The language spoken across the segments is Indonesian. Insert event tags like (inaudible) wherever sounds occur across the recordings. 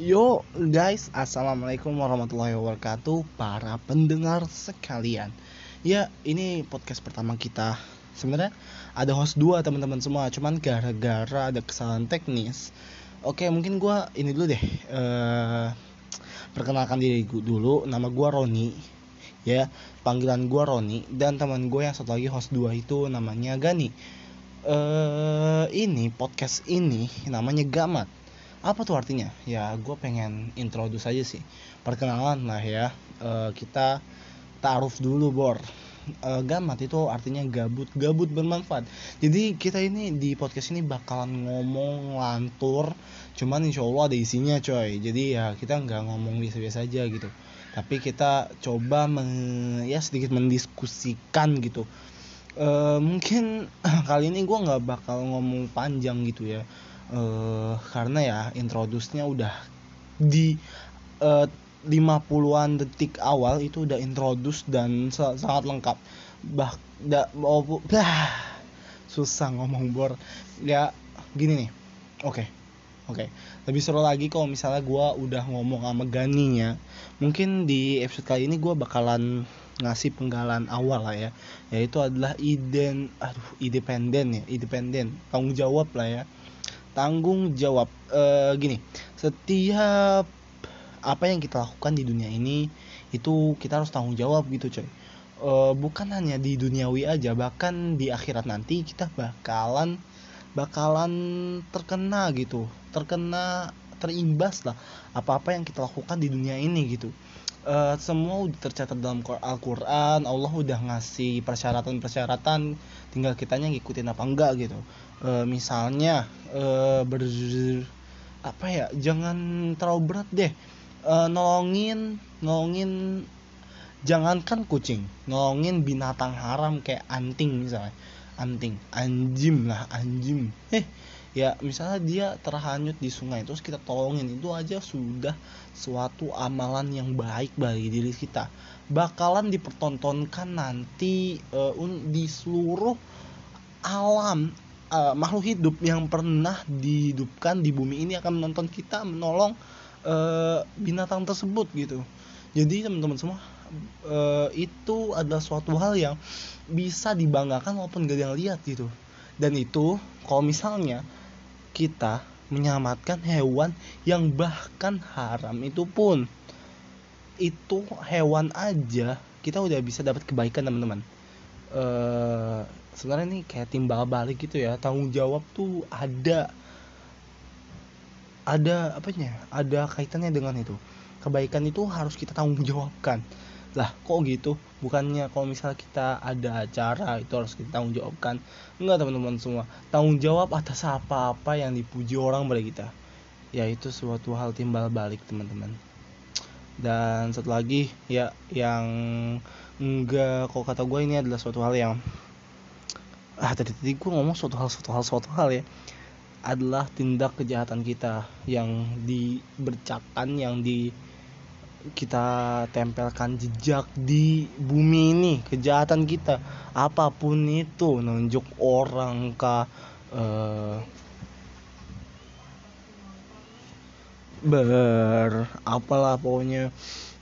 Yo guys, assalamualaikum warahmatullahi wabarakatuh para pendengar sekalian. Ya ini podcast pertama kita. Sebenarnya ada host dua teman-teman semua, cuman gara-gara ada kesalahan teknis. Oke mungkin gua ini dulu deh. eh perkenalkan diri gue dulu. Nama gua Roni. Ya panggilan gua Roni dan teman gue yang satu lagi host dua itu namanya Gani. Eh ini podcast ini namanya Gamat apa tuh artinya? Ya gue pengen introduce aja sih. Perkenalan lah ya. E, kita taruh dulu bor. E, gamat itu artinya gabut. Gabut bermanfaat. Jadi kita ini di podcast ini bakalan ngomong lantur cuman insya Allah ada isinya coy. Jadi ya kita nggak ngomong biasa-biasa aja gitu. Tapi kita coba men, ya sedikit mendiskusikan gitu. E, mungkin (clears throat) kali ini gue nggak bakal ngomong panjang gitu ya uh, karena ya introduce-nya udah di uh, 50-an detik awal itu udah introduce dan sangat lengkap. Bah da, oh, bah, susah ngomong bor. Ya gini nih. Oke. Okay. Oke. Okay. Lebih seru lagi kalau misalnya gua udah ngomong sama Ganinya. Mungkin di episode kali ini gua bakalan ngasih penggalan awal lah ya yaitu adalah iden aduh independen ya independen tanggung jawab lah ya tanggung jawab. E, gini setiap apa yang kita lakukan di dunia ini itu kita harus tanggung jawab gitu coy. E, bukan hanya di duniawi aja bahkan di akhirat nanti kita bakalan bakalan terkena gitu terkena terimbas lah apa-apa yang kita lakukan di dunia ini gitu e, semua udah tercatat dalam Al-Quran. Allah udah ngasih persyaratan-persyaratan. Tinggal kitanya ngikutin apa enggak gitu. E, misalnya e, ber apa ya jangan terlalu berat deh. E, nolongin nolongin jangankan kucing nolongin binatang haram kayak anting misalnya. Anting anjim lah anjim eh ya misalnya dia terhanyut di sungai terus kita tolongin itu aja sudah suatu amalan yang baik bagi diri kita. Bakalan dipertontonkan nanti uh, di seluruh alam uh, makhluk hidup yang pernah dihidupkan di bumi ini akan menonton kita menolong uh, binatang tersebut gitu. Jadi teman-teman semua uh, itu adalah suatu hal yang bisa dibanggakan walaupun gak ada yang lihat gitu. Dan itu kalau misalnya kita menyelamatkan hewan yang bahkan haram itu pun. Itu hewan aja kita udah bisa dapat kebaikan teman-teman. Uh, sebenarnya ini kayak timbal balik gitu ya tanggung jawab tuh ada. Ada apanya? Ada kaitannya dengan itu. Kebaikan itu harus kita tanggung jawabkan lah kok gitu? Bukannya kalau misalnya kita ada acara itu harus kita tanggung jawabkan enggak teman-teman semua. Tanggung jawab atas apa-apa yang dipuji orang pada kita. Ya itu suatu hal timbal balik teman-teman. Dan satu lagi ya yang enggak kok kata gue ini adalah suatu hal yang ah tadi tadi gue ngomong suatu hal suatu hal suatu hal ya adalah tindak kejahatan kita yang dibercakan yang di kita tempelkan jejak di bumi ini kejahatan kita. Apa pun itu nunjuk orang kah uh, ber apalah pokoknya.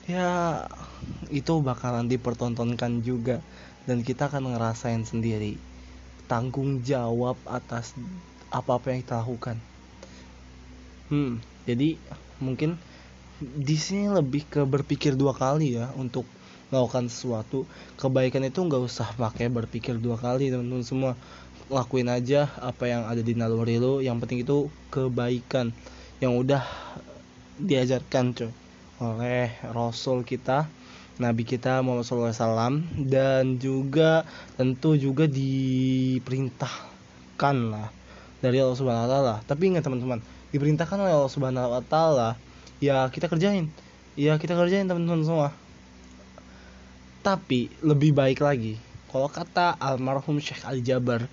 Ya itu bakalan dipertontonkan juga. Dan kita akan ngerasain sendiri tanggung jawab atas apa-apa yang kita lakukan. Hmm jadi mungkin di sini lebih ke berpikir dua kali ya untuk melakukan sesuatu. Kebaikan itu nggak usah pakai berpikir dua kali teman-teman semua. Lakuin aja apa yang ada di naluri lo. Yang penting itu kebaikan. Yang udah diajarkan coy oleh Rasul kita Nabi kita Muhammad SAW dan juga tentu juga diperintahkan lah. Dari Allah Subhanahu Wa Taala. Tapi ingat teman-teman, diperintahkan oleh Allah Subhanahu Wa Taala ya kita kerjain. Ya kita kerjain teman-teman semua. Tapi lebih baik lagi. Kalau kata almarhum Syekh Ali Jabar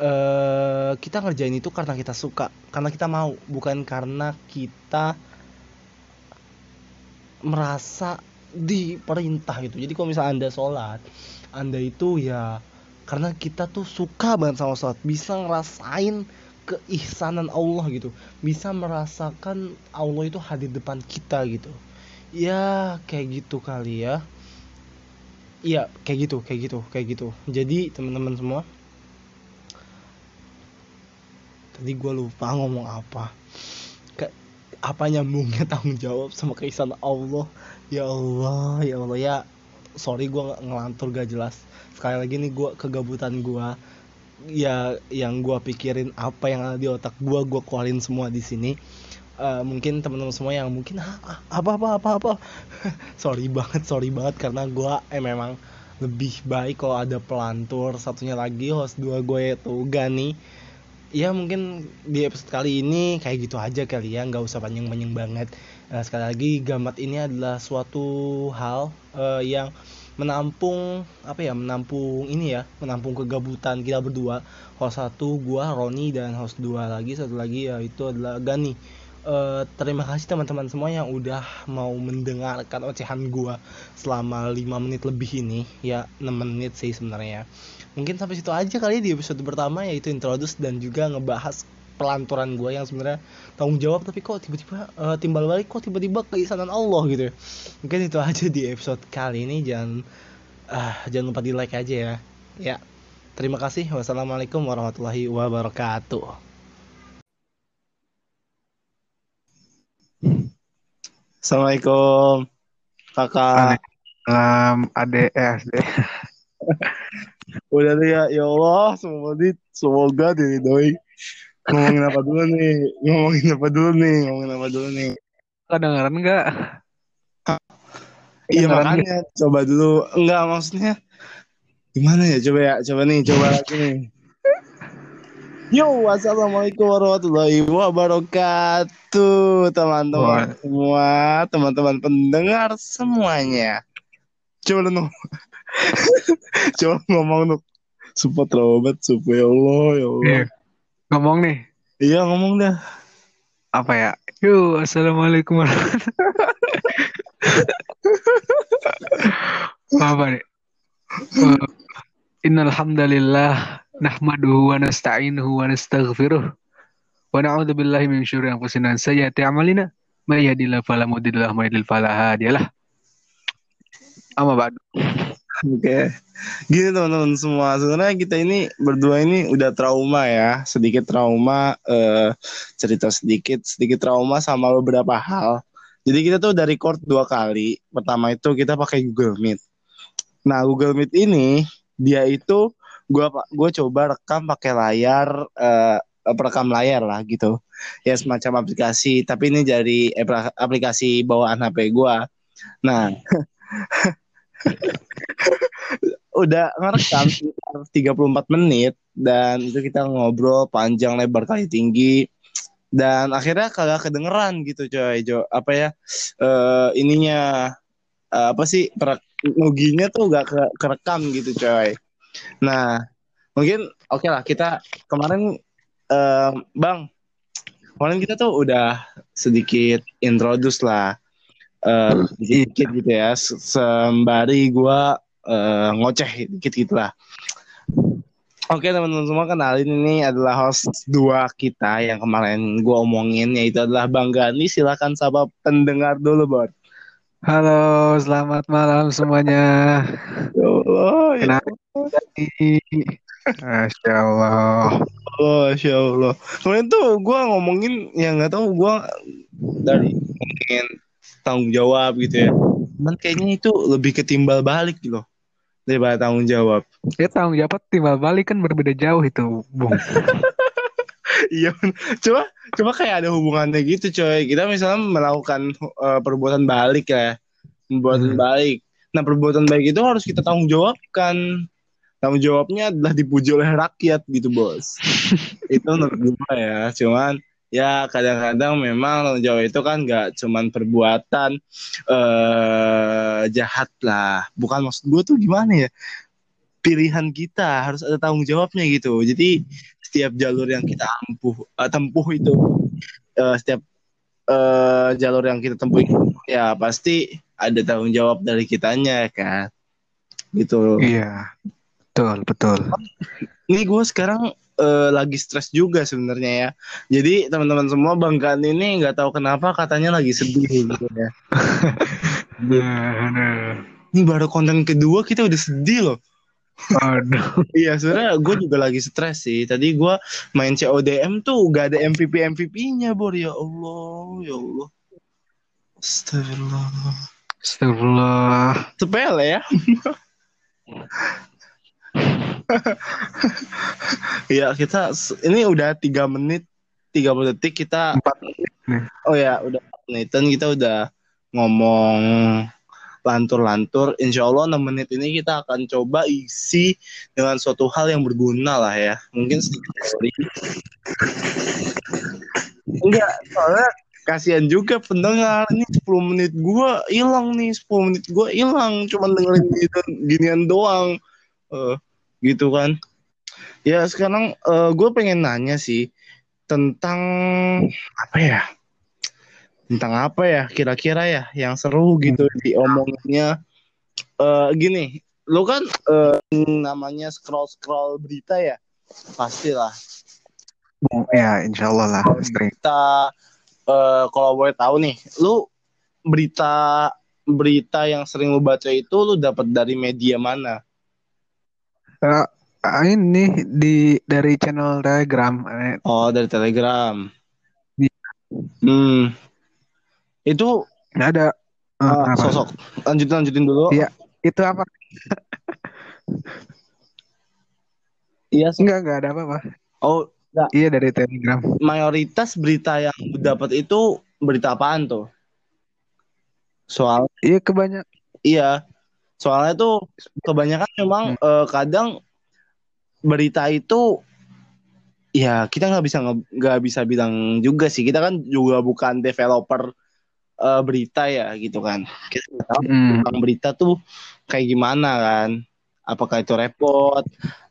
uh, kita ngerjain itu karena kita suka karena kita mau bukan karena kita merasa diperintah gitu. Jadi kalau misalnya anda sholat anda itu ya karena kita tuh suka banget sama sholat. Bisa ngerasain keihsanan Allah gitu. Bisa merasakan Allah itu hadir depan kita gitu. Ya kayak gitu kali ya. Iya kayak gitu kayak gitu kayak gitu. Jadi teman-teman semua tadi gue lupa ngomong apa. Ke, apa nyambungnya tanggung jawab sama keisanan Allah? Ya Allah ya Allah. Ya sorry gue ngelantur gak jelas. Sekali lagi nih gue kegabutan gue ya yang gue pikirin apa yang ada di otak gue gue keluarin semua di sini. Uh, mungkin teman-teman semua yang mungkin ah, apa apa apa apa? (laughs) Sorry banget sorry banget karena gue eh memang lebih baik kalau ada pelantur satunya lagi host dua gue itu Gani. Ya mungkin di episode kali ini kayak gitu aja kali ya nggak usah panjang-panjang banget. Uh, sekali lagi gamat ini adalah suatu hal uh, yang menampung apa ya menampung ini ya menampung kegabutan kita berdua. Host satu gua Roni dan host dua lagi satu lagi ya itu adalah Gani. Uh, terima kasih teman-teman semua yang udah mau mendengarkan ocehan gua selama 5 menit lebih ini. Ya 6 menit sih sebenarnya. Mungkin sampai situ aja kali di episode pertama yaitu introduce dan juga ngebahas pelanturan gue yang sebenarnya tanggung jawab tapi kok tiba-tiba uh, timbal balik kok tiba-tiba keisanan Allah gitu ya. Mungkin itu aja di episode kali ini. Jangan uh, jangan lupa di like aja ya. Ya terima kasih. Wassalamualaikum warahmatullahi wabarakatuh. Assalamualaikum kakak. Um, ade eh (laughs) udah ya ya Allah semoga semoga diridhoi ngomongin apa dulu nih? Ngomongin apa dulu nih? Ngomongin apa dulu nih? Kedengeran nggak? Iya makanya. coba dulu. Enggak maksudnya gimana ya? Coba ya coba nih coba lagi nih. Yo, assalamualaikum warahmatullahi wabarakatuh, teman-teman semua, teman-teman pendengar semuanya. Coba lu (laughs) coba ngomong tuh, support Robert, support ya Allah, ya Allah. Yeah. Ngomong nih. Iya ngomong dah. Apa ya? Yo, assalamualaikum (laughs) Apa nih? Uh, Innal hamdalillah nahmaduhu wa nasta'inuhu wa nastaghfiruh wa na'udzu billahi min syururi anfusina wa sayyiati a'malina may yahdihillahu fala mudilla lahu wa may yudlil fala hadiyalah. Amma ba'du. Oke. Gini teman-teman semua, sebenarnya kita ini berdua ini udah trauma ya, sedikit trauma uh, cerita sedikit, sedikit trauma sama beberapa hal. Jadi kita tuh udah record dua kali. Pertama itu kita pakai Google Meet. Nah, Google Meet ini dia itu gua gua coba rekam pakai layar uh, perekam layar lah gitu. Ya semacam aplikasi, tapi ini dari aplikasi bawaan HP gua. Nah, (laughs) (laughs) udah ngerekam sekitar 34 menit dan itu kita ngobrol panjang lebar kali tinggi. Dan akhirnya kagak kedengeran gitu coy. Jo apa ya uh, ininya uh, apa sih nuginya tuh gak ke kerekam gitu coy. Nah mungkin oke okay lah kita kemarin uh, bang kemarin kita tuh udah sedikit introduce lah uh, dikit gitu ya sembari gue uh, ngoceh dikit gitu lah Oke teman-teman semua kenalin ini adalah host dua kita yang kemarin gue omongin yaitu adalah Bang Gani silakan sapa pendengar dulu Bor. Halo selamat malam semuanya. Ya Allah. Ya Masya Allah. Oh, Masya Allah. Kemarin tuh gue ngomongin yang nggak tahu gue dari ngomongin tanggung jawab gitu ya. Cuman kayaknya itu lebih ketimbal balik gitu loh daripada tanggung jawab. Ya tanggung jawab timbal balik kan berbeda jauh itu, Bung. (laughs) iya, coba coba kayak ada hubungannya gitu, coy. Kita misalnya melakukan uh, perbuatan balik ya, perbuatan hmm. baik. Nah, perbuatan baik itu harus kita tanggung jawabkan. Tanggung jawabnya adalah dipuji oleh rakyat gitu, Bos. (laughs) itu menurut gue ya. Cuman ya kadang-kadang memang tanggung jawab itu kan nggak cuman perbuatan uh, jahat lah. Bukan maksud gue tuh gimana ya? Pilihan kita harus ada tanggung jawabnya gitu. Jadi setiap jalur yang kita ampuh uh, tempuh itu uh, setiap uh, jalur yang kita tempuh itu ya pasti ada tanggung jawab dari kitanya kan? Gitu. Iya. Betul betul. Ini gue sekarang eh, lagi stres juga sebenarnya ya. Jadi teman-teman semua banggaan ini nggak tahu kenapa katanya lagi sedih gitu ya. (laughs) Ini baru konten kedua kita udah sedih loh. Aduh. (laughs) Iya sebenarnya gue juga lagi stres sih. Tadi gue main CODM tuh gak ada MVP MVP-nya Bor ya Allah ya Allah. Astagfirullah. Astagfirullah. Sepele ya. (laughs) (laughs) Iya kita ini udah tiga menit 30 detik kita Empat oh ya udah 4 menitan kita udah ngomong lantur-lantur. Insya Allah 6 menit ini kita akan coba isi dengan suatu hal yang berguna lah ya. Mungkin sedikit. Enggak, soalnya kasihan juga pendengar. Ini 10 menit gua hilang nih, 10 menit gua hilang cuman dengerin ginian, doang. Eh, gitu kan. Ya sekarang eh, gue pengen nanya sih tentang apa ya? Tentang apa ya kira-kira ya yang seru gitu diomonginnya. Eh gini, lu kan eh, namanya scroll-scroll berita ya? Pastilah. Ya, insya Allah lah. Berita eh kalau boleh tahu nih, lu berita berita yang sering lu baca itu lu dapat dari media mana? Eh, ini di dari channel Telegram. Eh, Oh, dari Telegram. Hmm. Itu ada eh, ah, apa? sosok. Lanjutin lanjutin dulu. Iya. Itu apa? Iya, so- Enggak, enggak ada apa-apa. Oh, enggak. Iya dari Telegram. mayoritas berita yang dapat itu berita apaan tuh? Soal Iya kebanyak. iya. Soalnya tuh kebanyakan memang eh, kadang berita itu ya kita nggak bisa nggak bisa bilang juga sih. Kita kan juga bukan developer eh, berita ya gitu kan. Kita nggak tahu Hmm. tentang berita tuh kayak gimana kan? Apakah itu repot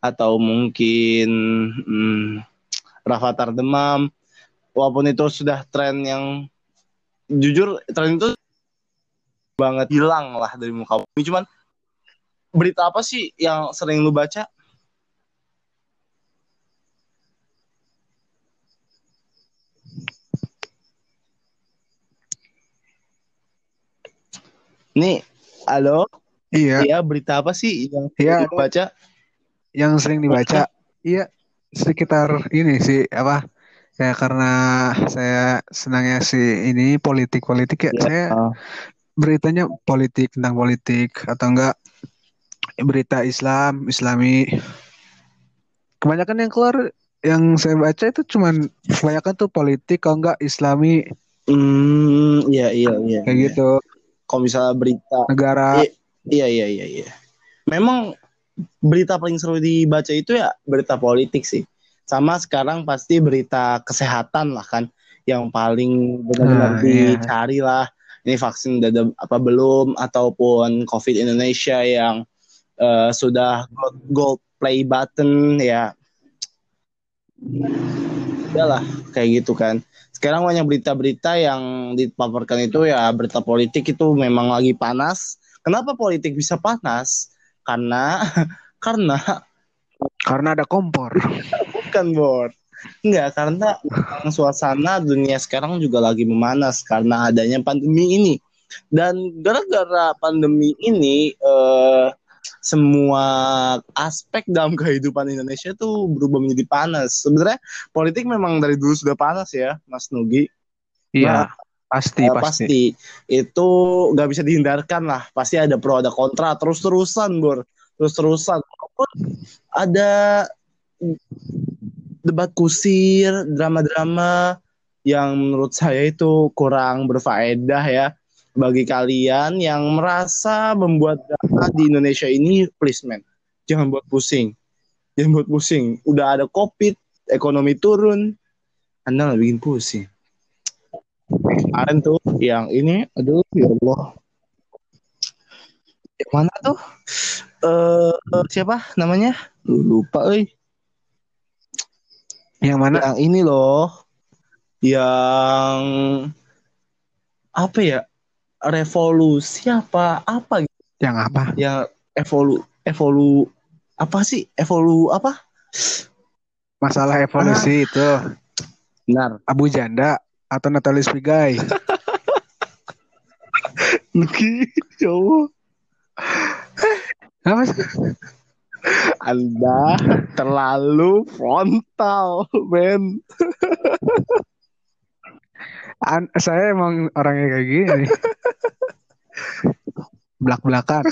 atau mungkin hmm, Rafathar demam? Walaupun itu sudah tren yang jujur tren itu banget hilang lah dari muka bumi. Cuman berita apa sih yang sering lu baca? Nih, halo. Iya, Iya, berita apa sih yang Iya. lu baca? yang sering dibaca. Iya, sekitar ini sih apa? Ya karena saya senangnya sih ini politik-politik ya. Saya beritanya politik tentang politik atau enggak berita Islam, Islami. Kebanyakan yang keluar yang saya baca itu cuman kebanyakan tuh politik kalau enggak Islami Hmm, iya iya iya. kayak iya. gitu. Kalau misalnya berita, Negara iya iya iya iya. Memang berita paling seru dibaca itu ya berita politik sih. Sama sekarang pasti berita kesehatan lah kan yang paling benar-benar Nah, iya. dicari lah. Ini vaksin udah ada apa belum ataupun COVID Indonesia yang eh, sudah gold, gold play button ya. Udah lah kayak gitu kan. Sekarang banyak berita-berita yang dipaparkan itu ya berita politik itu memang lagi panas. Kenapa politik bisa panas? Karena (laughs) karena karena ada kompor. bukan (laughs) bor. Enggak, karena suasana dunia sekarang juga lagi memanas karena adanya pandemi ini. Dan gara-gara pandemi ini eh, semua aspek dalam kehidupan Indonesia tuh berubah menjadi panas. Sebenarnya politik memang dari dulu sudah panas ya, Mas Nugi. Iya, pasti, Eh, pasti. pasti itu nggak bisa dihindarkan lah pasti ada pro ada kontra terus terusan bor terus terusan Walaupun ada debat kusir drama-drama yang menurut saya itu kurang berfaedah ya bagi kalian yang merasa membuat drama di Indonesia ini please man jangan buat pusing. Jangan buat pusing. Udah ada covid ekonomi turun. Anda nggak bikin pusing. Kemarin tuh yang ini aduh ya Allah. Yang mana tuh? Eh siapa namanya? Lupa euy Yang mana? yang ini loh. Yang apa ya revolusi apa apa gitu Yang apa? yang evolu evolu apa sih evolu apa Masalah evolusi itu Benar. Abu Janda atau Natalis Pigai. Nuki, cowok. Apa sih? Anda terlalu frontal, men. An- saya emang orangnya kayak gini. Belak-belakan.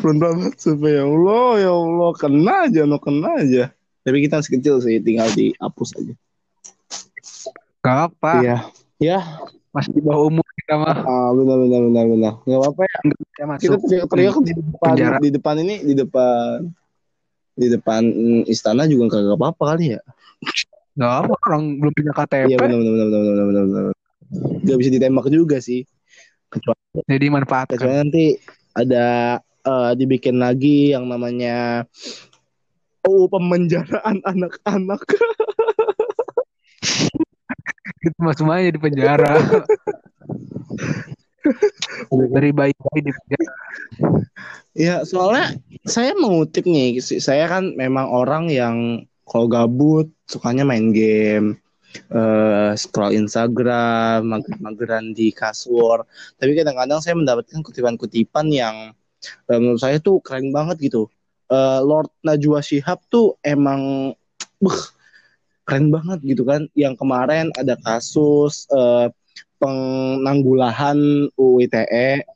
Frontal banget sampai ya Allah, ya Allah, kena aja, no kena aja. Tapi kita masih kecil sih, tinggal dihapus aja. Gak apa. Iya. Ya, Masih di bawah umur kita mah. ah, benar benar benar benar. Gak apa-apa ya. Kita masuk. teriak-teriak di depan, penjara. di depan ini, di depan, di depan istana juga kagak apa-apa kali ya. Gak apa. Orang belum punya KTP. Iya benar benar benar benar benar benar. benar. Gak bisa ditembak juga sih. Kecuali, Jadi manfaatkan. kecuali nanti ada eh, dibikin lagi yang namanya Oh pemenjaraan anak-anak. (laughs) Itu mah semuanya di penjara. (laughs) Dari bayi-bayi di penjara. Ya soalnya saya mengutip nih, saya kan memang orang yang kalau gabut sukanya main game, eh scroll Instagram, mager-mageran di kasur. Tapi kadang-kadang saya mendapatkan kutipan-kutipan yang eh, menurut saya tuh keren banget gitu. Eh, Lord Najwa Shihab tuh emang (tsk) beuh, keren banget gitu kan. Yang kemarin ada kasus eh, penanggulangan UU ITE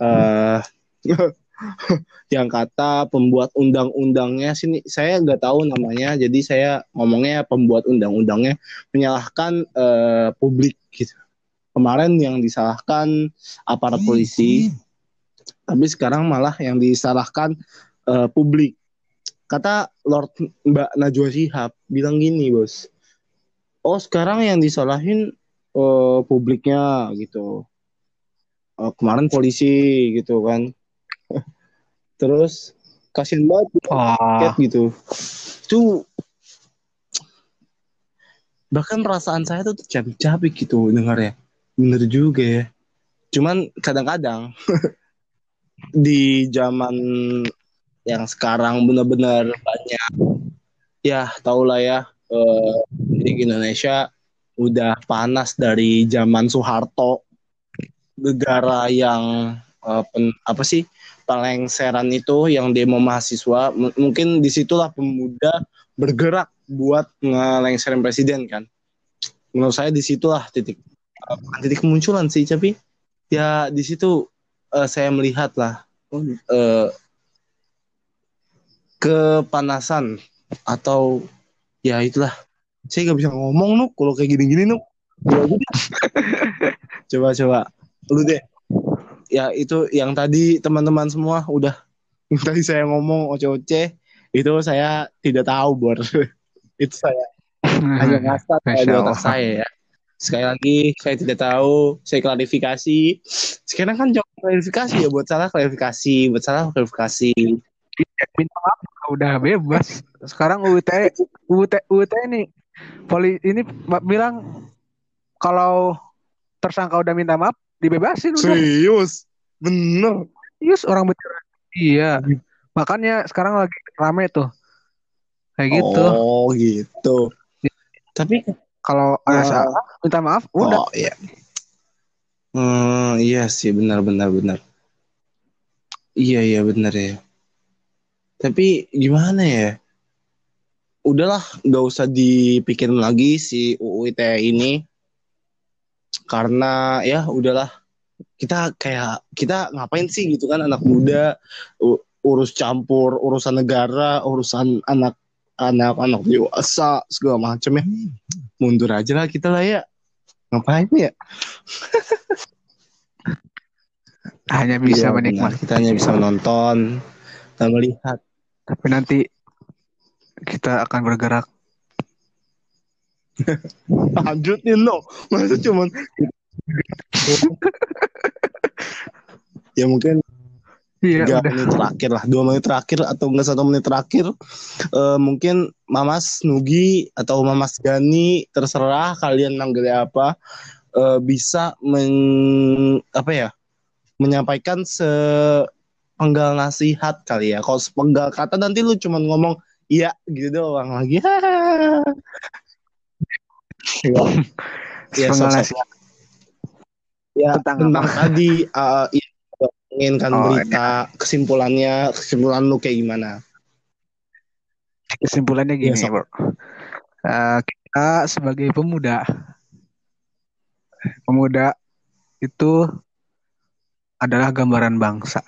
eh (laughs) yang kata pembuat undang-undangnya sini saya nggak tahu namanya. Jadi saya ngomongnya pembuat undang-undangnya menyalahkan eh, publik gitu. Kemarin yang disalahkan aparat polisi. Tapi sekarang malah yang disalahkan eh, publik. Kata Lord Mbak Najwa Shihab bilang gini bos oh sekarang yang disalahin eh, publiknya gitu. Eh, kemarin polisi gitu kan (laughs) terus kasihan banget rakyat gitu. Tuh bahkan perasaan saya tuh tercabik-cabik gitu dengar ya bener juga ya. Cuman kadang-kadang (laughs) di zaman yang sekarang benar-benar banyak ya tau lah ya eh, di Indonesia udah panas dari zaman Soeharto. Negara yang eh, pen- apa sih pelengseran itu yang demo mahasiswa. M- mungkin di situlah pemuda bergerak buat ngelengserin presiden kan. Menurut saya di situlah titik bukan titik kemunculan sih tapi ya di situ eh, saya melihat lah eh, kepanasan atau ya itulah. Saya nggak bisa ngomong nuk kalau kayak gini-gini nuk. (laughs) Coba coba. Lu deh ya itu yang tadi teman-teman semua udah (laughs) yang tadi saya ngomong oce-oce itu saya tidak tahu bor. (laughs) Itu saya hanya ngasal Masya di otak saya ya. Sekali lagi saya tidak tahu saya klarifikasi. Sekarang kan jawab klarifikasi ya buat salah klarifikasi buat salah klarifikasi. Minta maaf udah bebas. Sekarang UUT UUT UUT ini poli ini bilang kalau tersangka udah minta maaf dibebasin udah. serius bener Yes, orang bicara. Iya. Makanya sekarang lagi rame tuh. Kayak gitu. oh gitu tapi Kalau ada Oh. salah minta maaf udah. oh iya hmm, iya sih benar benar benar iya iya benar ya tapi gimana ya udahlah nggak usah dipikirin lagi si UU ITE ini karena ya udahlah kita kayak kita ngapain sih gitu kan anak muda urus campur urusan negara urusan anak anak anak dewasa segala macam ya mundur aja lah kita lah ya ngapain ya (laughs) Hanya bisa benar. menikmati. kita hanya bisa menonton dan melihat Tapi nanti kita akan bergerak. Lanjutin lo. Masa cuman ya mungkin Iya, tiga udah. menit terakhir lah. Dua menit terakhir atau enggak satu menit terakhir Eh, mungkin Mamas Nugi atau Mamas Gani terserah kalian manggilnya apa eh, bisa men apa ya menyampaikan sepenggal nasihat kali ya. Kalau sepenggal kata nanti lu cuman ngomong iya gitu doang lagi (laughs) (laughs) ya, ya Setengah sosok ya Tentang tentang, apa? tadi uh, inginkan Oh, berita kesimpulannya kesimpulan lu kayak gimana kesimpulannya Iya, gini, Sob. bro. Eh, kita sebagai pemuda, pemuda itu adalah gambaran bangsa.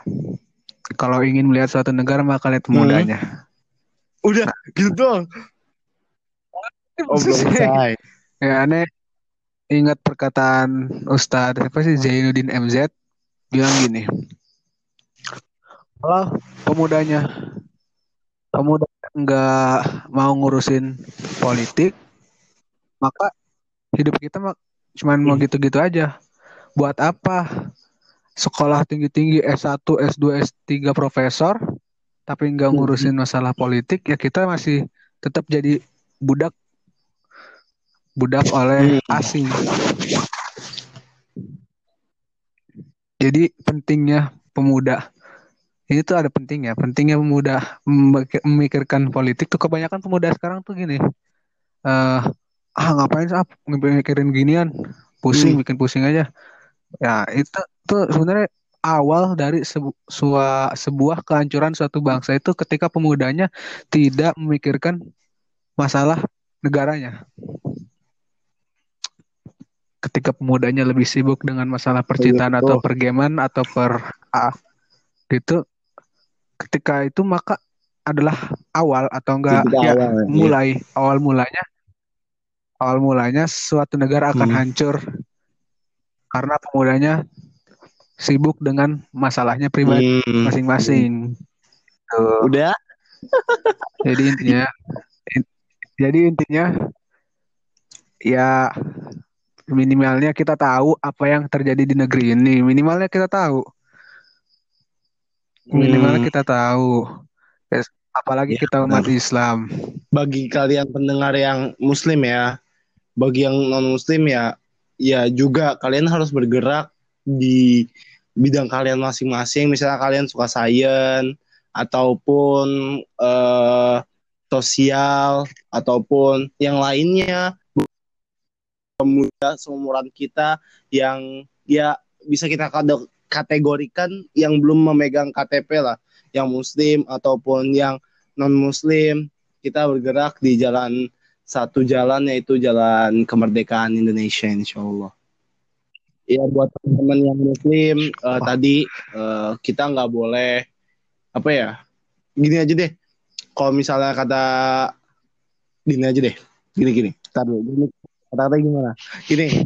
Kalau ingin melihat suatu negara maka lihat pemudanya. udah gitu doang oh belum selesai Ya, aneh ingat perkataan Ustadz apa sih Zainuddin MZ bilang gini. Kalau pemudanya pemuda nggak mau ngurusin politik, maka hidup kita mah cuman mau Hmm. gitu-gitu aja. Buat apa? Sekolah tinggi-tinggi S1, S2, S3 profesor, tapi nggak Hmm. ngurusin masalah politik, ya kita masih tetap jadi budak budak oleh Hmm. asing. Jadi pentingnya pemuda ini tuh ada pentingnya, pentingnya pemuda memik- memikirkan politik tuh kebanyakan pemuda sekarang tuh gini, eh ah ngapain sih ah, mikirin ginian, pusing, Hmm. bikin pusing aja. Ya itu tuh sebenarnya awal dari sebu- sua- sebuah kehancuran suatu bangsa itu ketika pemudanya tidak memikirkan masalah negaranya. Ketika pemudanya lebih sibuk dengan masalah percintaan atau pergeman atau per ah, gitu, ketika itu maka adalah awal atau enggak ya awal, ya. mulai awal mulanya awal mulanya suatu negara akan Hmm. hancur karena pemudanya sibuk dengan masalahnya pribadi Hmm. masing-masing. Tuh. udah Jadi intinya, in- jadi intinya ya minimalnya kita tahu apa yang terjadi di negeri ini. Minimalnya kita tahu. Minimalnya Hmm. kita tahu. Apalagi Ya, kita umat benar. Islam. bagi kalian pendengar yang muslim ya bagi yang non muslim ya ya juga kalian harus bergerak di bidang kalian masing-masing misalnya kalian suka sains ataupun eh, sosial ataupun yang lainnya pemuda seumuran kita yang ya bisa kita kategorikan yang belum memegang KTP lah yang muslim ataupun yang non muslim kita bergerak di jalan satu jalan yaitu jalan kemerdekaan Indonesia insya Allah. Ya buat teman-teman yang muslim eh, tadi eh, kita nggak boleh apa ya gini aja deh. Kalau misalnya kata gini aja deh, gini gini. Ntar dulu, gini. Kata-kata gimana? Gini.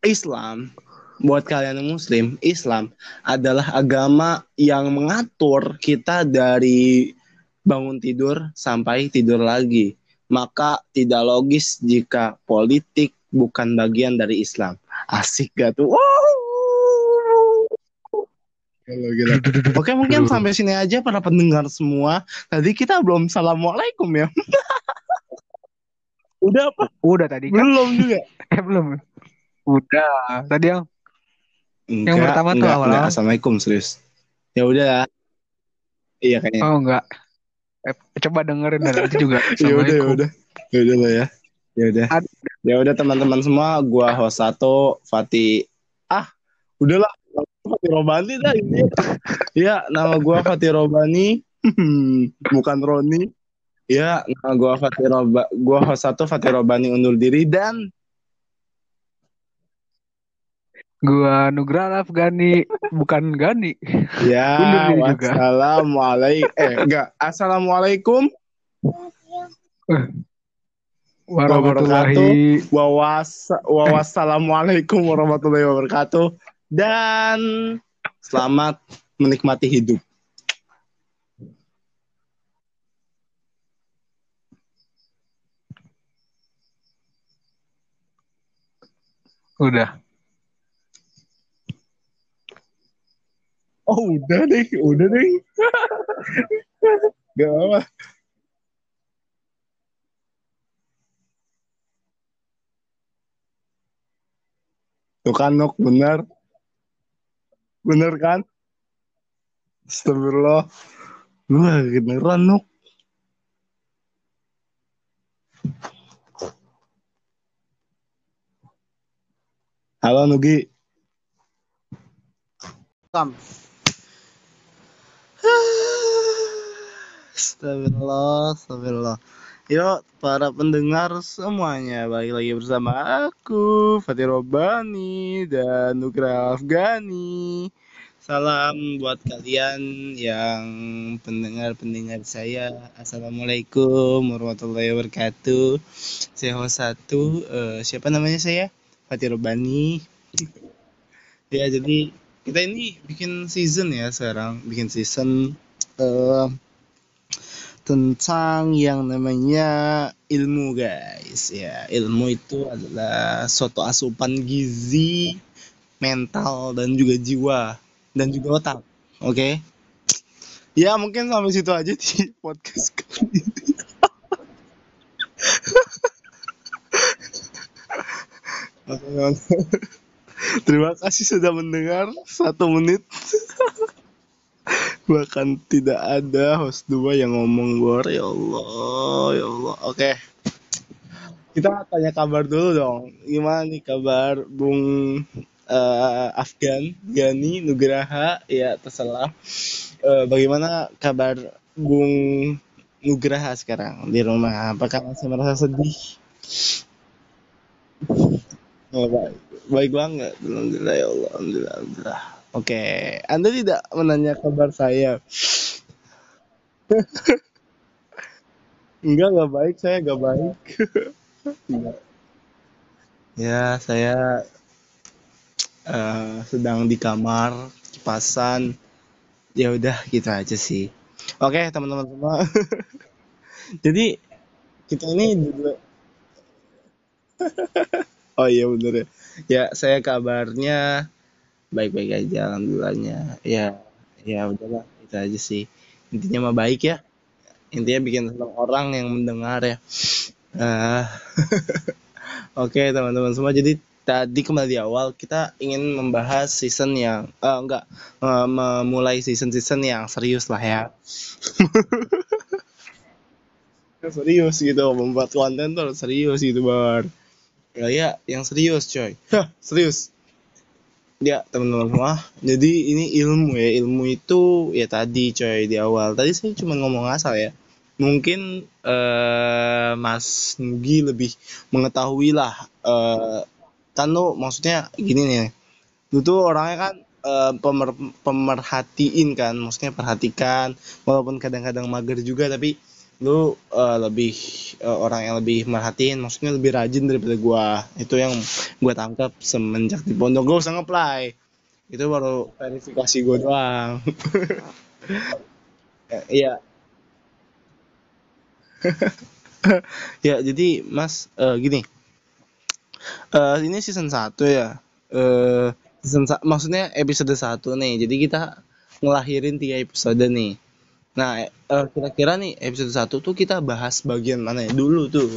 Islam buat kalian yang muslim, Islam adalah agama yang mengatur kita dari bangun tidur sampai tidur lagi. Maka tidak logis jika politik bukan bagian dari Islam. Asik gak tuh? Wow. Gila, gila. Oke mungkin sampai sini aja para pendengar semua. Tadi kita belum assalamualaikum ya. (laughs) Udah apa? Udah tadi kan? Belum juga. (laughs) Eh belum. Udah. Tadi yang Yang pertama tuh enggak, awal-awal. enggak. Assalamualaikum serius. Ya udah. Iya kayaknya. oh enggak. Eh, coba dengerin dan nanti juga. (laughs) ya udah ya udah ya udah lah ya ya udah ya udah teman-teman semua gua host satu Fatih ah udahlah Fatih Robani dah ini (laughs) ya nama gua Fatih Robani bukan Roni ya nama gua Fatih Roba gua host satu Fatih Robani undur diri dan Gua Nugra Afgani, bukan Gani. Ya (laughs) wassalamualaikum eh enggak assalamualaikum Warahmatullahi wawas wawassalamualaikum warahmatullahi wabarakatuh dan selamat menikmati hidup. Udah. Oh udah deh, udah deh. Gak apa. Tuh kan Nuk, bener. Bener kan? Astagfirullah. Wah, beneran Nuk. Halo Nugi. Kam. Astagfirullah, astagfirullah. Yuk, para pendengar semuanya, balik lagi bersama aku, Fatih Robani, dan Nugra Afgani. Salam buat kalian yang pendengar-pendengar saya. Assalamualaikum warahmatullahi wabarakatuh. Saya satu, eh, siapa namanya saya? Fatih Robani. (laughs) ya, jadi kita ini bikin season ya sekarang, bikin season eh, tentang yang namanya ilmu guys. Ya ilmu itu adalah suatu asupan gizi mental dan juga jiwa dan juga otak. Oke? Ya mungkin sampai situ aja di (laughs) podcast kali ini (laughs) Terima kasih sudah mendengar satu menit. (laughs) Bahkan tidak ada host dua yang ngomong gor ya Allah ya Allah. Oke. Kita tanya kabar dulu dong. Gimana nih kabar Bung eh, Afgan, Gani, Nugraha ya terserah. Eh, bagaimana kabar Bung Nugraha sekarang di rumah? Apakah masih merasa sedih? Oh, baik. Baik banget. Alhamdulillah ya Allah. Alhamdulillah. Alhamdulillah. Oke, Anda tidak menanya kabar saya. (laughs) Enggak, enggak baik. Saya enggak baik. (laughs) Ya, saya eh, sedang di kamar, kipasan. Ya udah, gitu aja sih. Oke, teman-teman semua. (laughs) Jadi, kita ini Oh iya bener ya. Ya, saya kabarnya baik-baik aja alhamdulillahnya. Ya, ya udahlah, itu aja sih. Intinya mah baik ya. Intinya bikin senang orang yang mendengar ya. Eh, (laughs) Oke teman-teman semua, jadi tadi kembali di awal kita ingin membahas season yang eh, enggak eh, memulai season-season yang serius lah ya. (laughs) serius gitu, membuat konten tuh serius gitu bar. Ya, ya yang serius coy. (laughs) Hah, serius. Ya teman-teman semua, jadi ini ilmu ya, ilmu itu ya tadi coy di awal. Tadi saya cuma ngomong asal ya. Mungkin eh, Mas Nugi lebih mengetahui lah. Eh, kan lu maksudnya gini nih, lu tuh orangnya kan eh, pemer, pemerhatiin kan, maksudnya perhatikan, walaupun kadang-kadang mager juga, tapi lu eh, lebih eh, orang yang lebih merhatiin, maksudnya lebih rajin daripada gua. Itu yang gua tangkap semenjak di pondok. Gak usah ngeplay, itu baru verifikasi gua doang. (laughs) Iya, (laughs) ya jadi Mas eh, gini, eh, ini season 1 ya. Eh season sa- maksudnya episode 1 nih. Jadi kita ngelahirin tiga episode nih. Nah, eh, kira-kira nih episode 1 tuh kita bahas bagian mana ya dulu tuh.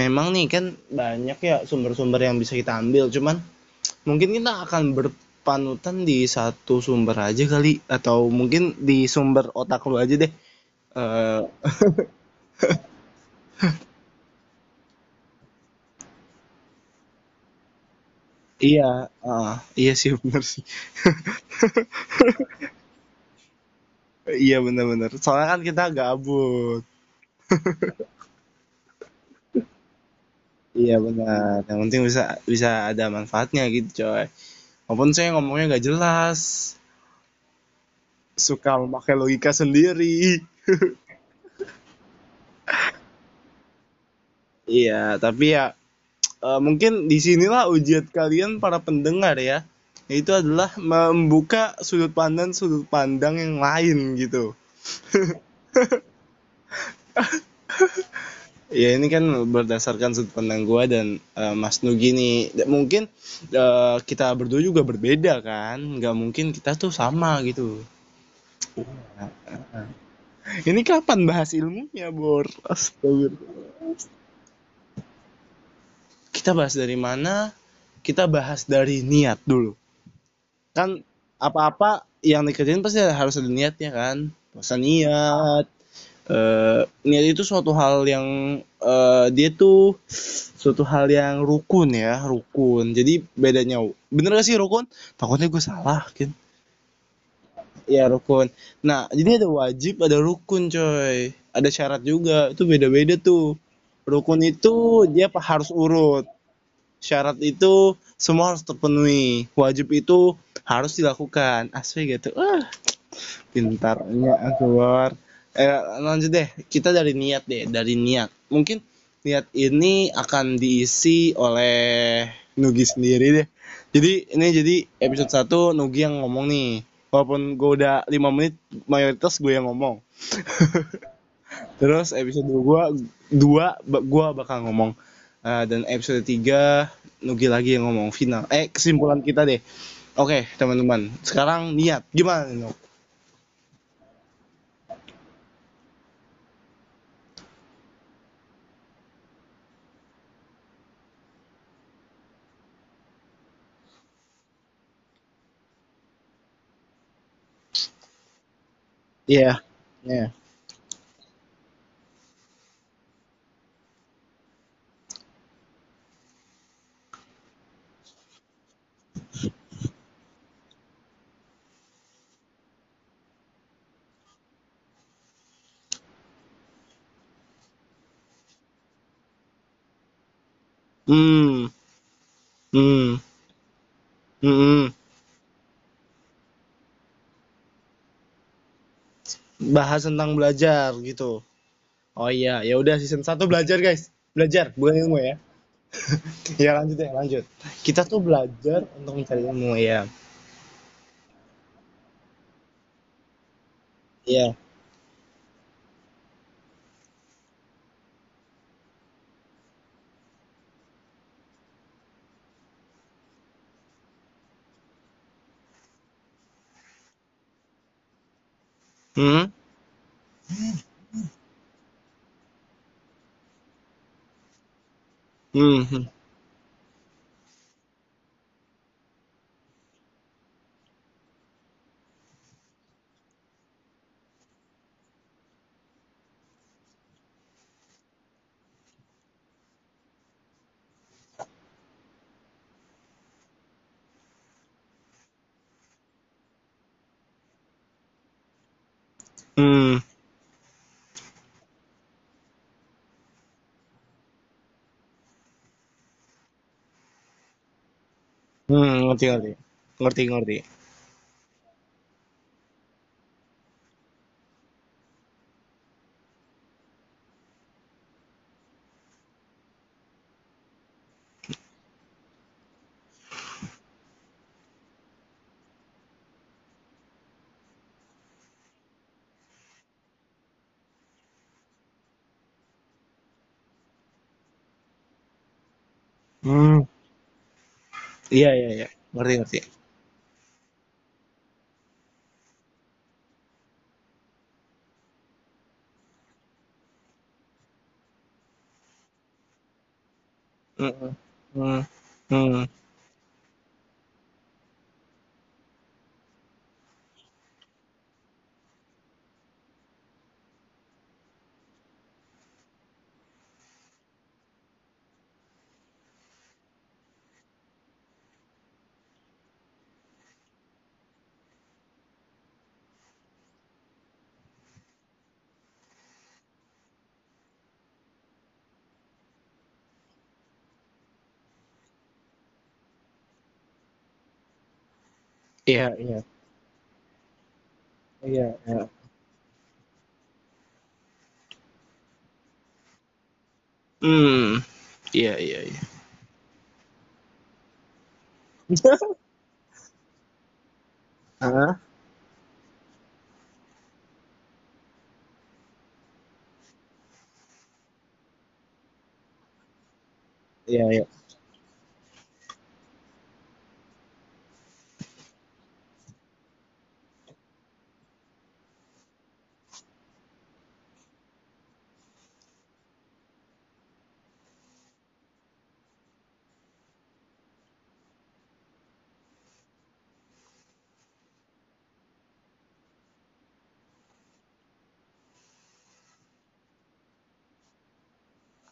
Memang nih kan banyak ya sumber-sumber yang bisa kita ambil, cuman mungkin kita akan berpanutan di satu sumber aja kali atau mungkin di sumber otak lu aja deh. Eh (laughs) iya, ah, iya sih bener sih. (laughs) Iya bener-bener. Soalnya kan kita gabut. Iya benar. Yang penting bisa bisa ada manfaatnya gitu coy. Walaupun saya ngomongnya nggak jelas, suka memakai logika sendiri. Iya, tapi ya eh, mungkin di sinilah ujian kalian para pendengar ya. Itu adalah membuka sudut pandang sudut pandang yang lain gitu. Ya ini kan berdasarkan sudut pandang gua dan eh, Mas Nugi nih. Mungkin eh, kita berdua juga berbeda kan. Nggak mungkin kita tuh sama gitu. Ini kapan bahas ilmunya, Bor? Astagfirullah. Kita bahas dari mana? Kita bahas dari niat dulu. Kan apa-apa yang dikerjain pasti harus ada niatnya kan. Puasa niat, Eh, niat itu suatu hal yang eh, dia tuh suatu hal yang rukun ya, rukun. Jadi bedanya bener gak sih rukun? Takutnya gue salah, kan? Ya rukun. Nah, jadi ada wajib, ada rukun, coy. Ada syarat juga. Itu beda-beda tuh. Rukun itu dia harus urut. Syarat itu semua harus terpenuhi. Wajib itu harus dilakukan. Asli gitu. Ah, pintarnya keluar. Eh, lanjut deh. Kita dari niat deh, dari niat. Mungkin niat ini akan diisi oleh Nugi sendiri deh. Jadi ini jadi episode satu Nugi yang ngomong nih. Walaupun gue udah 5 menit, mayoritas gue yang ngomong. (laughs) Terus episode 2 dua ba- gua bakal ngomong. Eh, dan episode 3 Nugi lagi yang ngomong final. Eh kesimpulan kita deh. Oke, teman-teman. Sekarang niat. Gimana Nuk? Iya. Iya. Hmm. Hmm. Hmm. Bahas tentang belajar gitu. Oh iya, ya udah season satu belajar, guys. Belajar, bukan ilmu ya. (laughs) Ya lanjut ya, lanjut. Kita tuh belajar untuk mencari ilmu ya. Iya. Hmm. Hmm. Hmm. Hmm. Hmm, ngerti ngerti. Ngerti ngerti. Hmm. Iya iya iya. Ngerti ngerti. Hmm. Hmm. Hmm. Iya iya. Iya iya. Hmm. Iya iya iya. Ah, iya iya.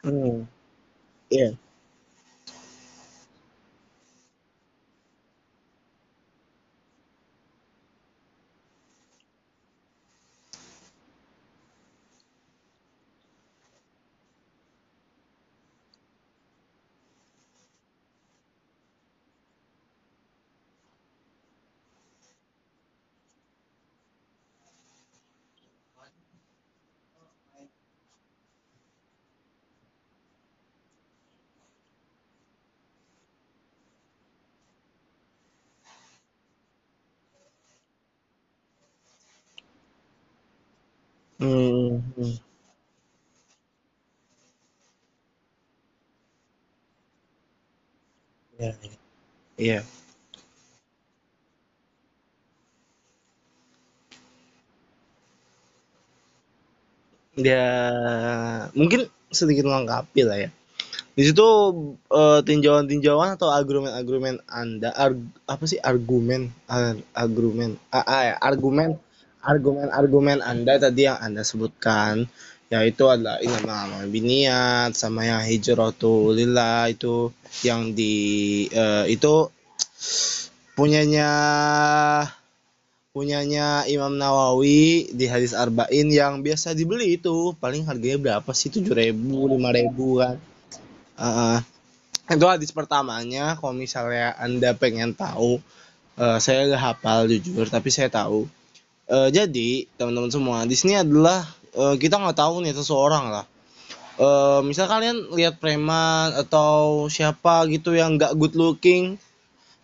Hmm. Iya. Hmm. hmm. Iya. Iya. Dia mungkin sedikit melengkapi lah ya. Di situ eh, tinjauan-tinjauan atau argumen-argumen Anda arg- apa sih argumen Ar- argumen ah, ah, ya, argumen argumen-argumen Anda tadi yang Anda sebutkan yaitu adalah ini nama biniat sama yang hijratulillah itu yang di eh, itu punyanya punyanya Imam Nawawi di hadis Arba'in yang biasa dibeli itu. Paling harganya berapa sih? Tujuh ribu lima ribu kan. Heeh. itu hadis pertamanya kalau misalnya anda pengen tahu eh, saya gak hafal jujur tapi saya tahu Eh, jadi teman-teman semua di sini adalah eh, kita nggak tahu nih seseorang lah. Eh, misal kalian lihat preman atau siapa gitu yang nggak good looking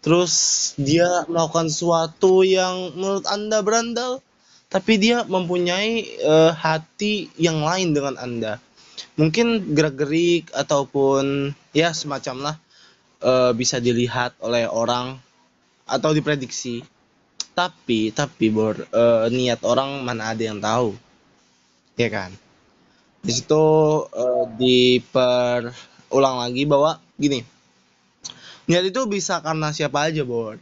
terus dia melakukan sesuatu yang menurut anda berandal tapi dia mempunyai eh, hati yang lain dengan anda. Mungkin gerak-gerik ataupun ya semacam lah eh, bisa dilihat oleh orang atau diprediksi tapi tapi bor eh, niat orang mana ada yang tahu? Ya kan? Di situ eh, diperulang lagi bahwa gini niat itu bisa karena siapa aja bor.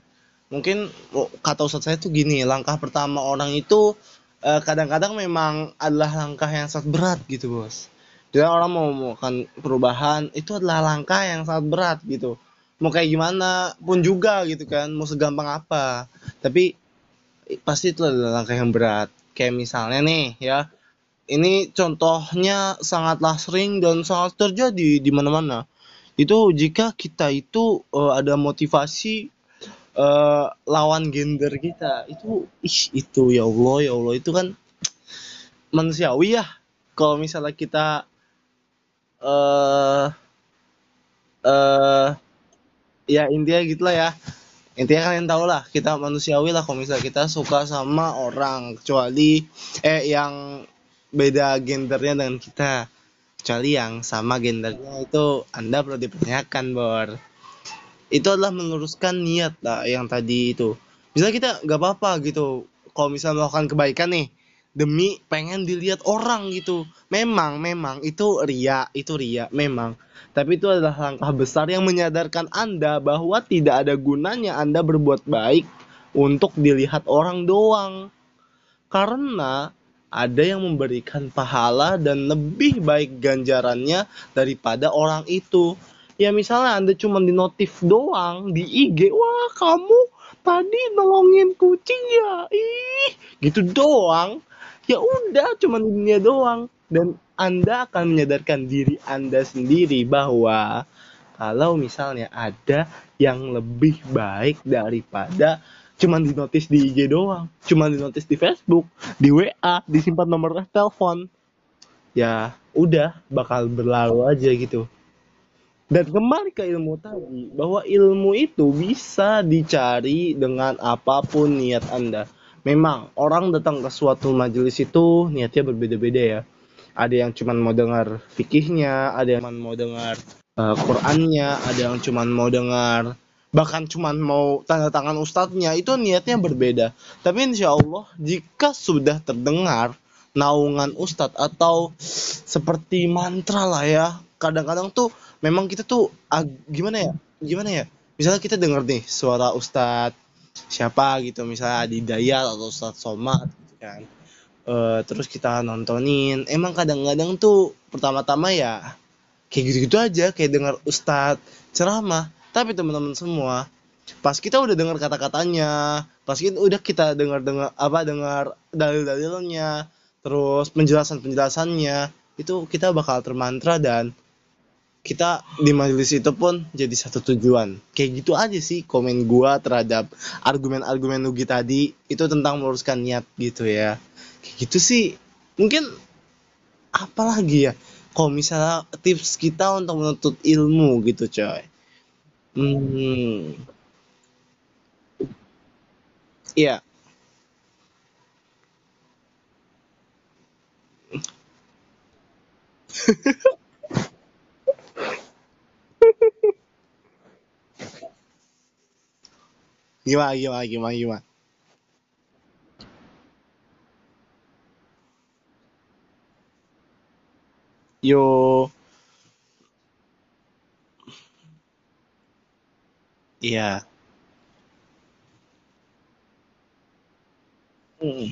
Mungkin oh, kata ustadz saya tuh gini langkah pertama orang itu eh, kadang-kadang memang adalah langkah yang sangat berat gitu bos. Jadi orang mau melakukan perubahan itu adalah langkah yang sangat berat gitu. Mau kayak gimana pun juga gitu kan mau segampang apa. Tapi pasti itu adalah langkah yang berat. Kayak misalnya nih ya ini contohnya sangatlah sering dan sangat terjadi di mana-mana. Itu jika kita itu eh, ada motivasi eh, lawan gender kita itu ih itu ya Allah ya Allah itu kan manusiawi ya. Kalau misalnya kita eh eh ya intinya gitulah ya intinya kalian tahu lah kita manusiawi lah kalau misalnya kita suka sama orang kecuali eh yang beda gendernya dengan kita. Kecuali yang sama gendernya itu anda perlu dipertanyakan bor. Itu adalah meluruskan niat lah yang tadi itu. Misalnya kita nggak apa-apa gitu kalau misalnya melakukan kebaikan nih demi pengen dilihat orang gitu. Memang memang itu ria itu ria memang tapi itu adalah langkah besar yang menyadarkan anda bahwa tidak ada gunanya anda berbuat baik untuk dilihat orang doang karena ada yang memberikan pahala dan lebih baik ganjarannya daripada orang itu. Ya misalnya Anda cuma di notif doang di IG, wah kamu tadi nolongin kucing ya, ih gitu doang. Ya udah cuma dunia doang dan Anda akan menyadarkan diri Anda sendiri bahwa kalau misalnya ada yang lebih baik daripada cuman di notis di IG doang, cuman di notis di Facebook, di WA, disimpan nomor telepon. Ya, udah bakal berlalu aja gitu. Dan kembali ke ilmu tadi, bahwa ilmu itu bisa dicari dengan apa pun niat Anda. Memang orang datang ke suatu majelis itu niatnya berbeda-beda ya. Ada yang cuman mau dengar fikihnya, ada yang mau dengar eh, Qur'annya, ada yang cuman mau dengar bahkan cuman mau tanda tangan ustadznya itu niatnya berbeda. Tapi insya Allah jika sudah terdengar naungan ustadz atau seperti mantra lah ya, kadang-kadang tuh memang kita tuh ag- gimana ya, gimana ya? Misalnya kita dengar nih suara ustadz siapa gitu, misalnya Adi Dayat atau Ustadz Somad gitu kan. Eh, terus kita nontonin, emang kadang-kadang tuh pertama-tama ya kayak gitu-gitu aja kayak dengar ustadz ceramah. Tapi teman-teman semua pas kita udah dengar kata-katanya pas kita udah kita dengar dengar apa dengar dalil-dalilnya terus penjelasan penjelasannya itu kita bakal termantra dan kita di majelis itu pun jadi satu tujuan. Kayak gitu aja sih komen gua terhadap argumen-argumen Nugi tadi. Itu tentang meluruskan niat gitu ya kayak gitu sih. Mungkin apalagi ya kalau misalnya tips kita untuk menuntut ilmu gitu coy. Hmm. Iya. (laughs) Gimana gimana gimana gimana yo iya Hmm.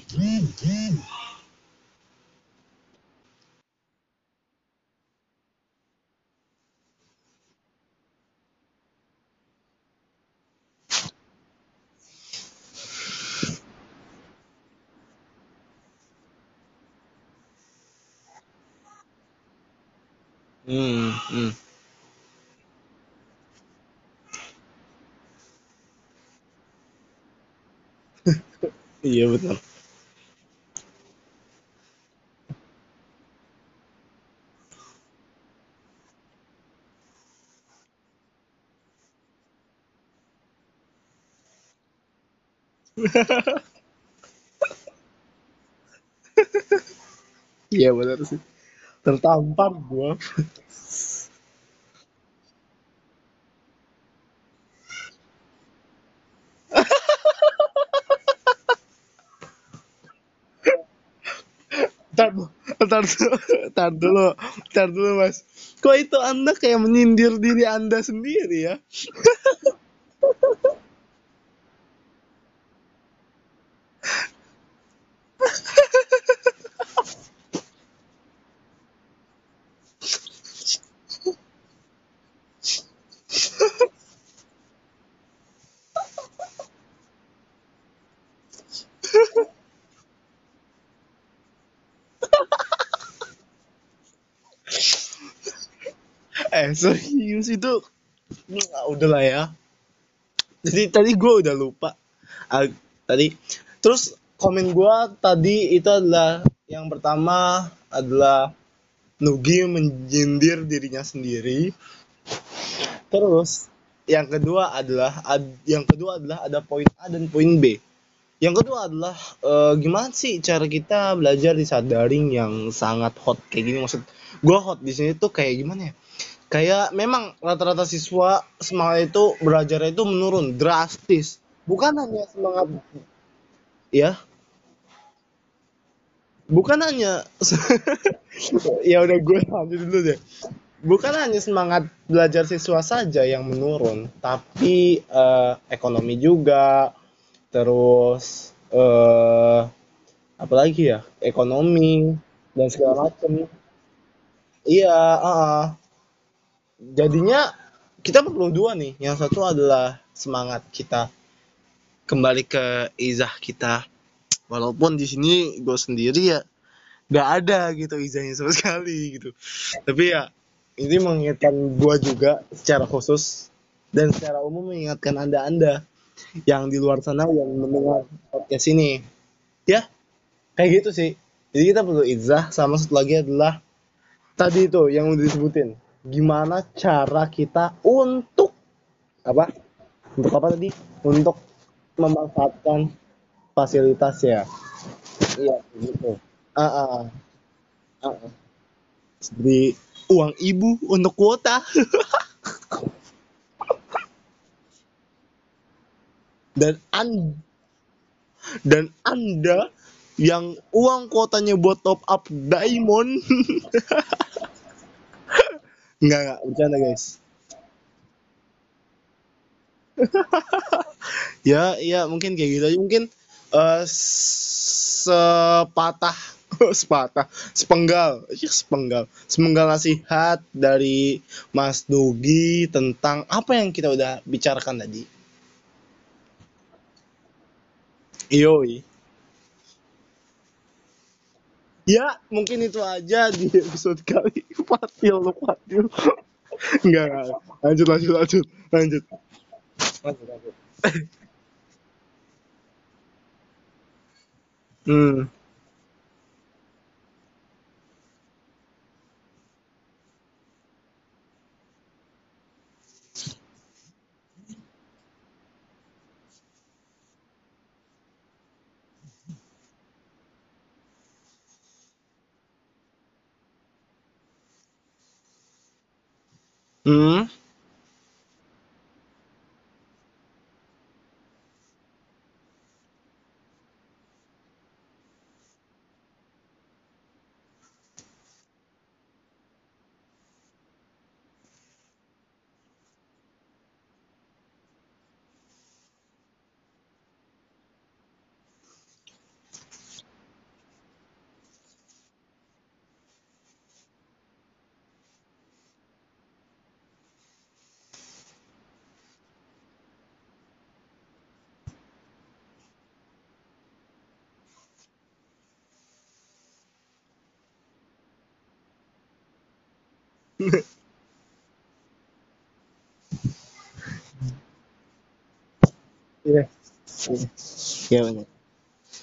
Hmm, hmm. Iya betul. Iya benar sih. Tertampar gua. Ntar, ntar, ntar dulu, ntar dulu mas. Kok itu anda kayak menyindir diri anda sendiri ya? Eh serius (laughs) itu, Nah, udah lah ya. Jadi tadi gue udah lupa. Ah, tadi, terus komen gue tadi itu adalah yang pertama adalah Nugi menyindir dirinya sendiri. Terus yang kedua adalah ad- yang kedua adalah ada poin A dan poin B. Yang kedua adalah eh, gimana sih cara kita belajar di saat daring yang sangat hot kayak gini maksud gua hot di sini tuh kayak gimana ya? Kayak memang rata-rata siswa semangat itu belajarnya itu menurun drastis. Bukan hanya semangat ya, bukan hanya (laughs) ya udah gue lanjut dulu deh. Bukan hanya semangat belajar siswa saja yang menurun, tapi eh, ekonomi juga, terus eh apalagi ya? Ekonomi dan segala macam. Iya uh, jadinya kita perlu dua nih. Yang satu adalah semangat kita kembali ke izah kita. Walaupun di sini gue sendiri ya gak ada gitu izahnya sama (laughs) sekali gitu. Tapi ya ini mengingatkan gue juga secara khusus dan secara umum mengingatkan anda anda yang di luar sana yang mendengar podcast ini. Ya kayak gitu sih. Jadi kita perlu izah sama satu lagi adalah tadi itu yang udah disebutin gimana cara kita untuk apa? Untuk apa tadi? Untuk memanfaatkan fasilitas ya iya gitu. Ah ah, ah, ah. Jadi uang ibu untuk kuota. (laughs) Dan an dan anda yang uang kuotanya buat top up diamond (laughs) nggak nggak bercanda guys. (laughs) Ya ya mungkin kayak gitu aja. Mungkin eh sepatah. (laughs) Sepatah. Sepenggal. Sepenggal. Sepenggal nasihat dari Mas Nugi tentang apa yang kita udah bicarakan tadi. Yoi. Ya, mungkin itu aja di episode kali. Fatil, lu Fatil. Enggak, (laughs) enggak. Lanjut, lanjut, lanjut. Lanjut. Lanjut, lanjut. Hmm. Hmm. Iya. Iya benar.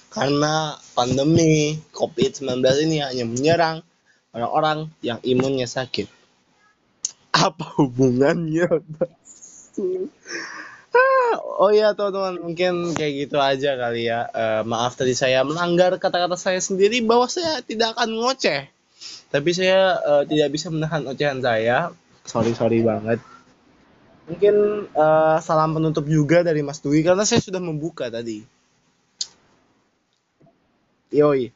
Karena pandemi COVID-19 ini hanya menyerang orang-orang yang imunnya sakit. Apa hubungannya? Ah, oh iya teman-teman mungkin kayak gitu aja kali ya. Eh, maaf tadi saya melanggar kata-kata saya sendiri bahwa saya tidak akan ngoceh. Tapi saya eh, tidak bisa menahan ocehan saya. Sorry sorry banget. Mungkin eh, salam penutup juga dari Mas Dwi karena saya sudah membuka tadi. Yoi.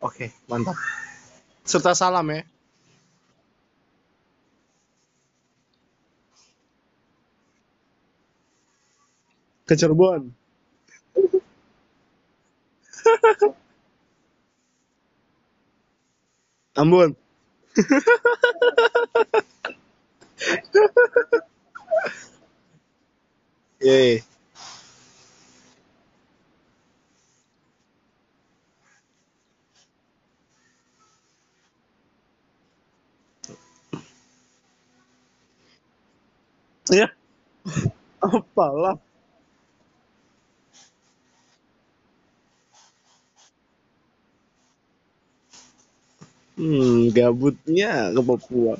Oke, mantap. Serta salam ya. Ke Cirebon. Ambon. Yoi. Ya, apalah. Hmm, gabutnya ke Papua.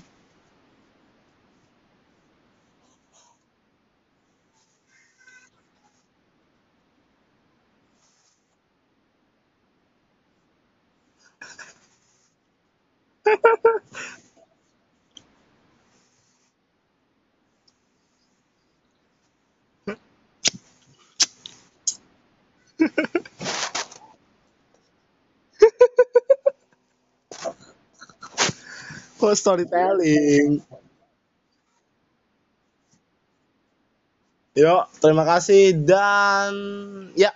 (laughs) Oh, storytelling. Yuk, terima kasih dan ya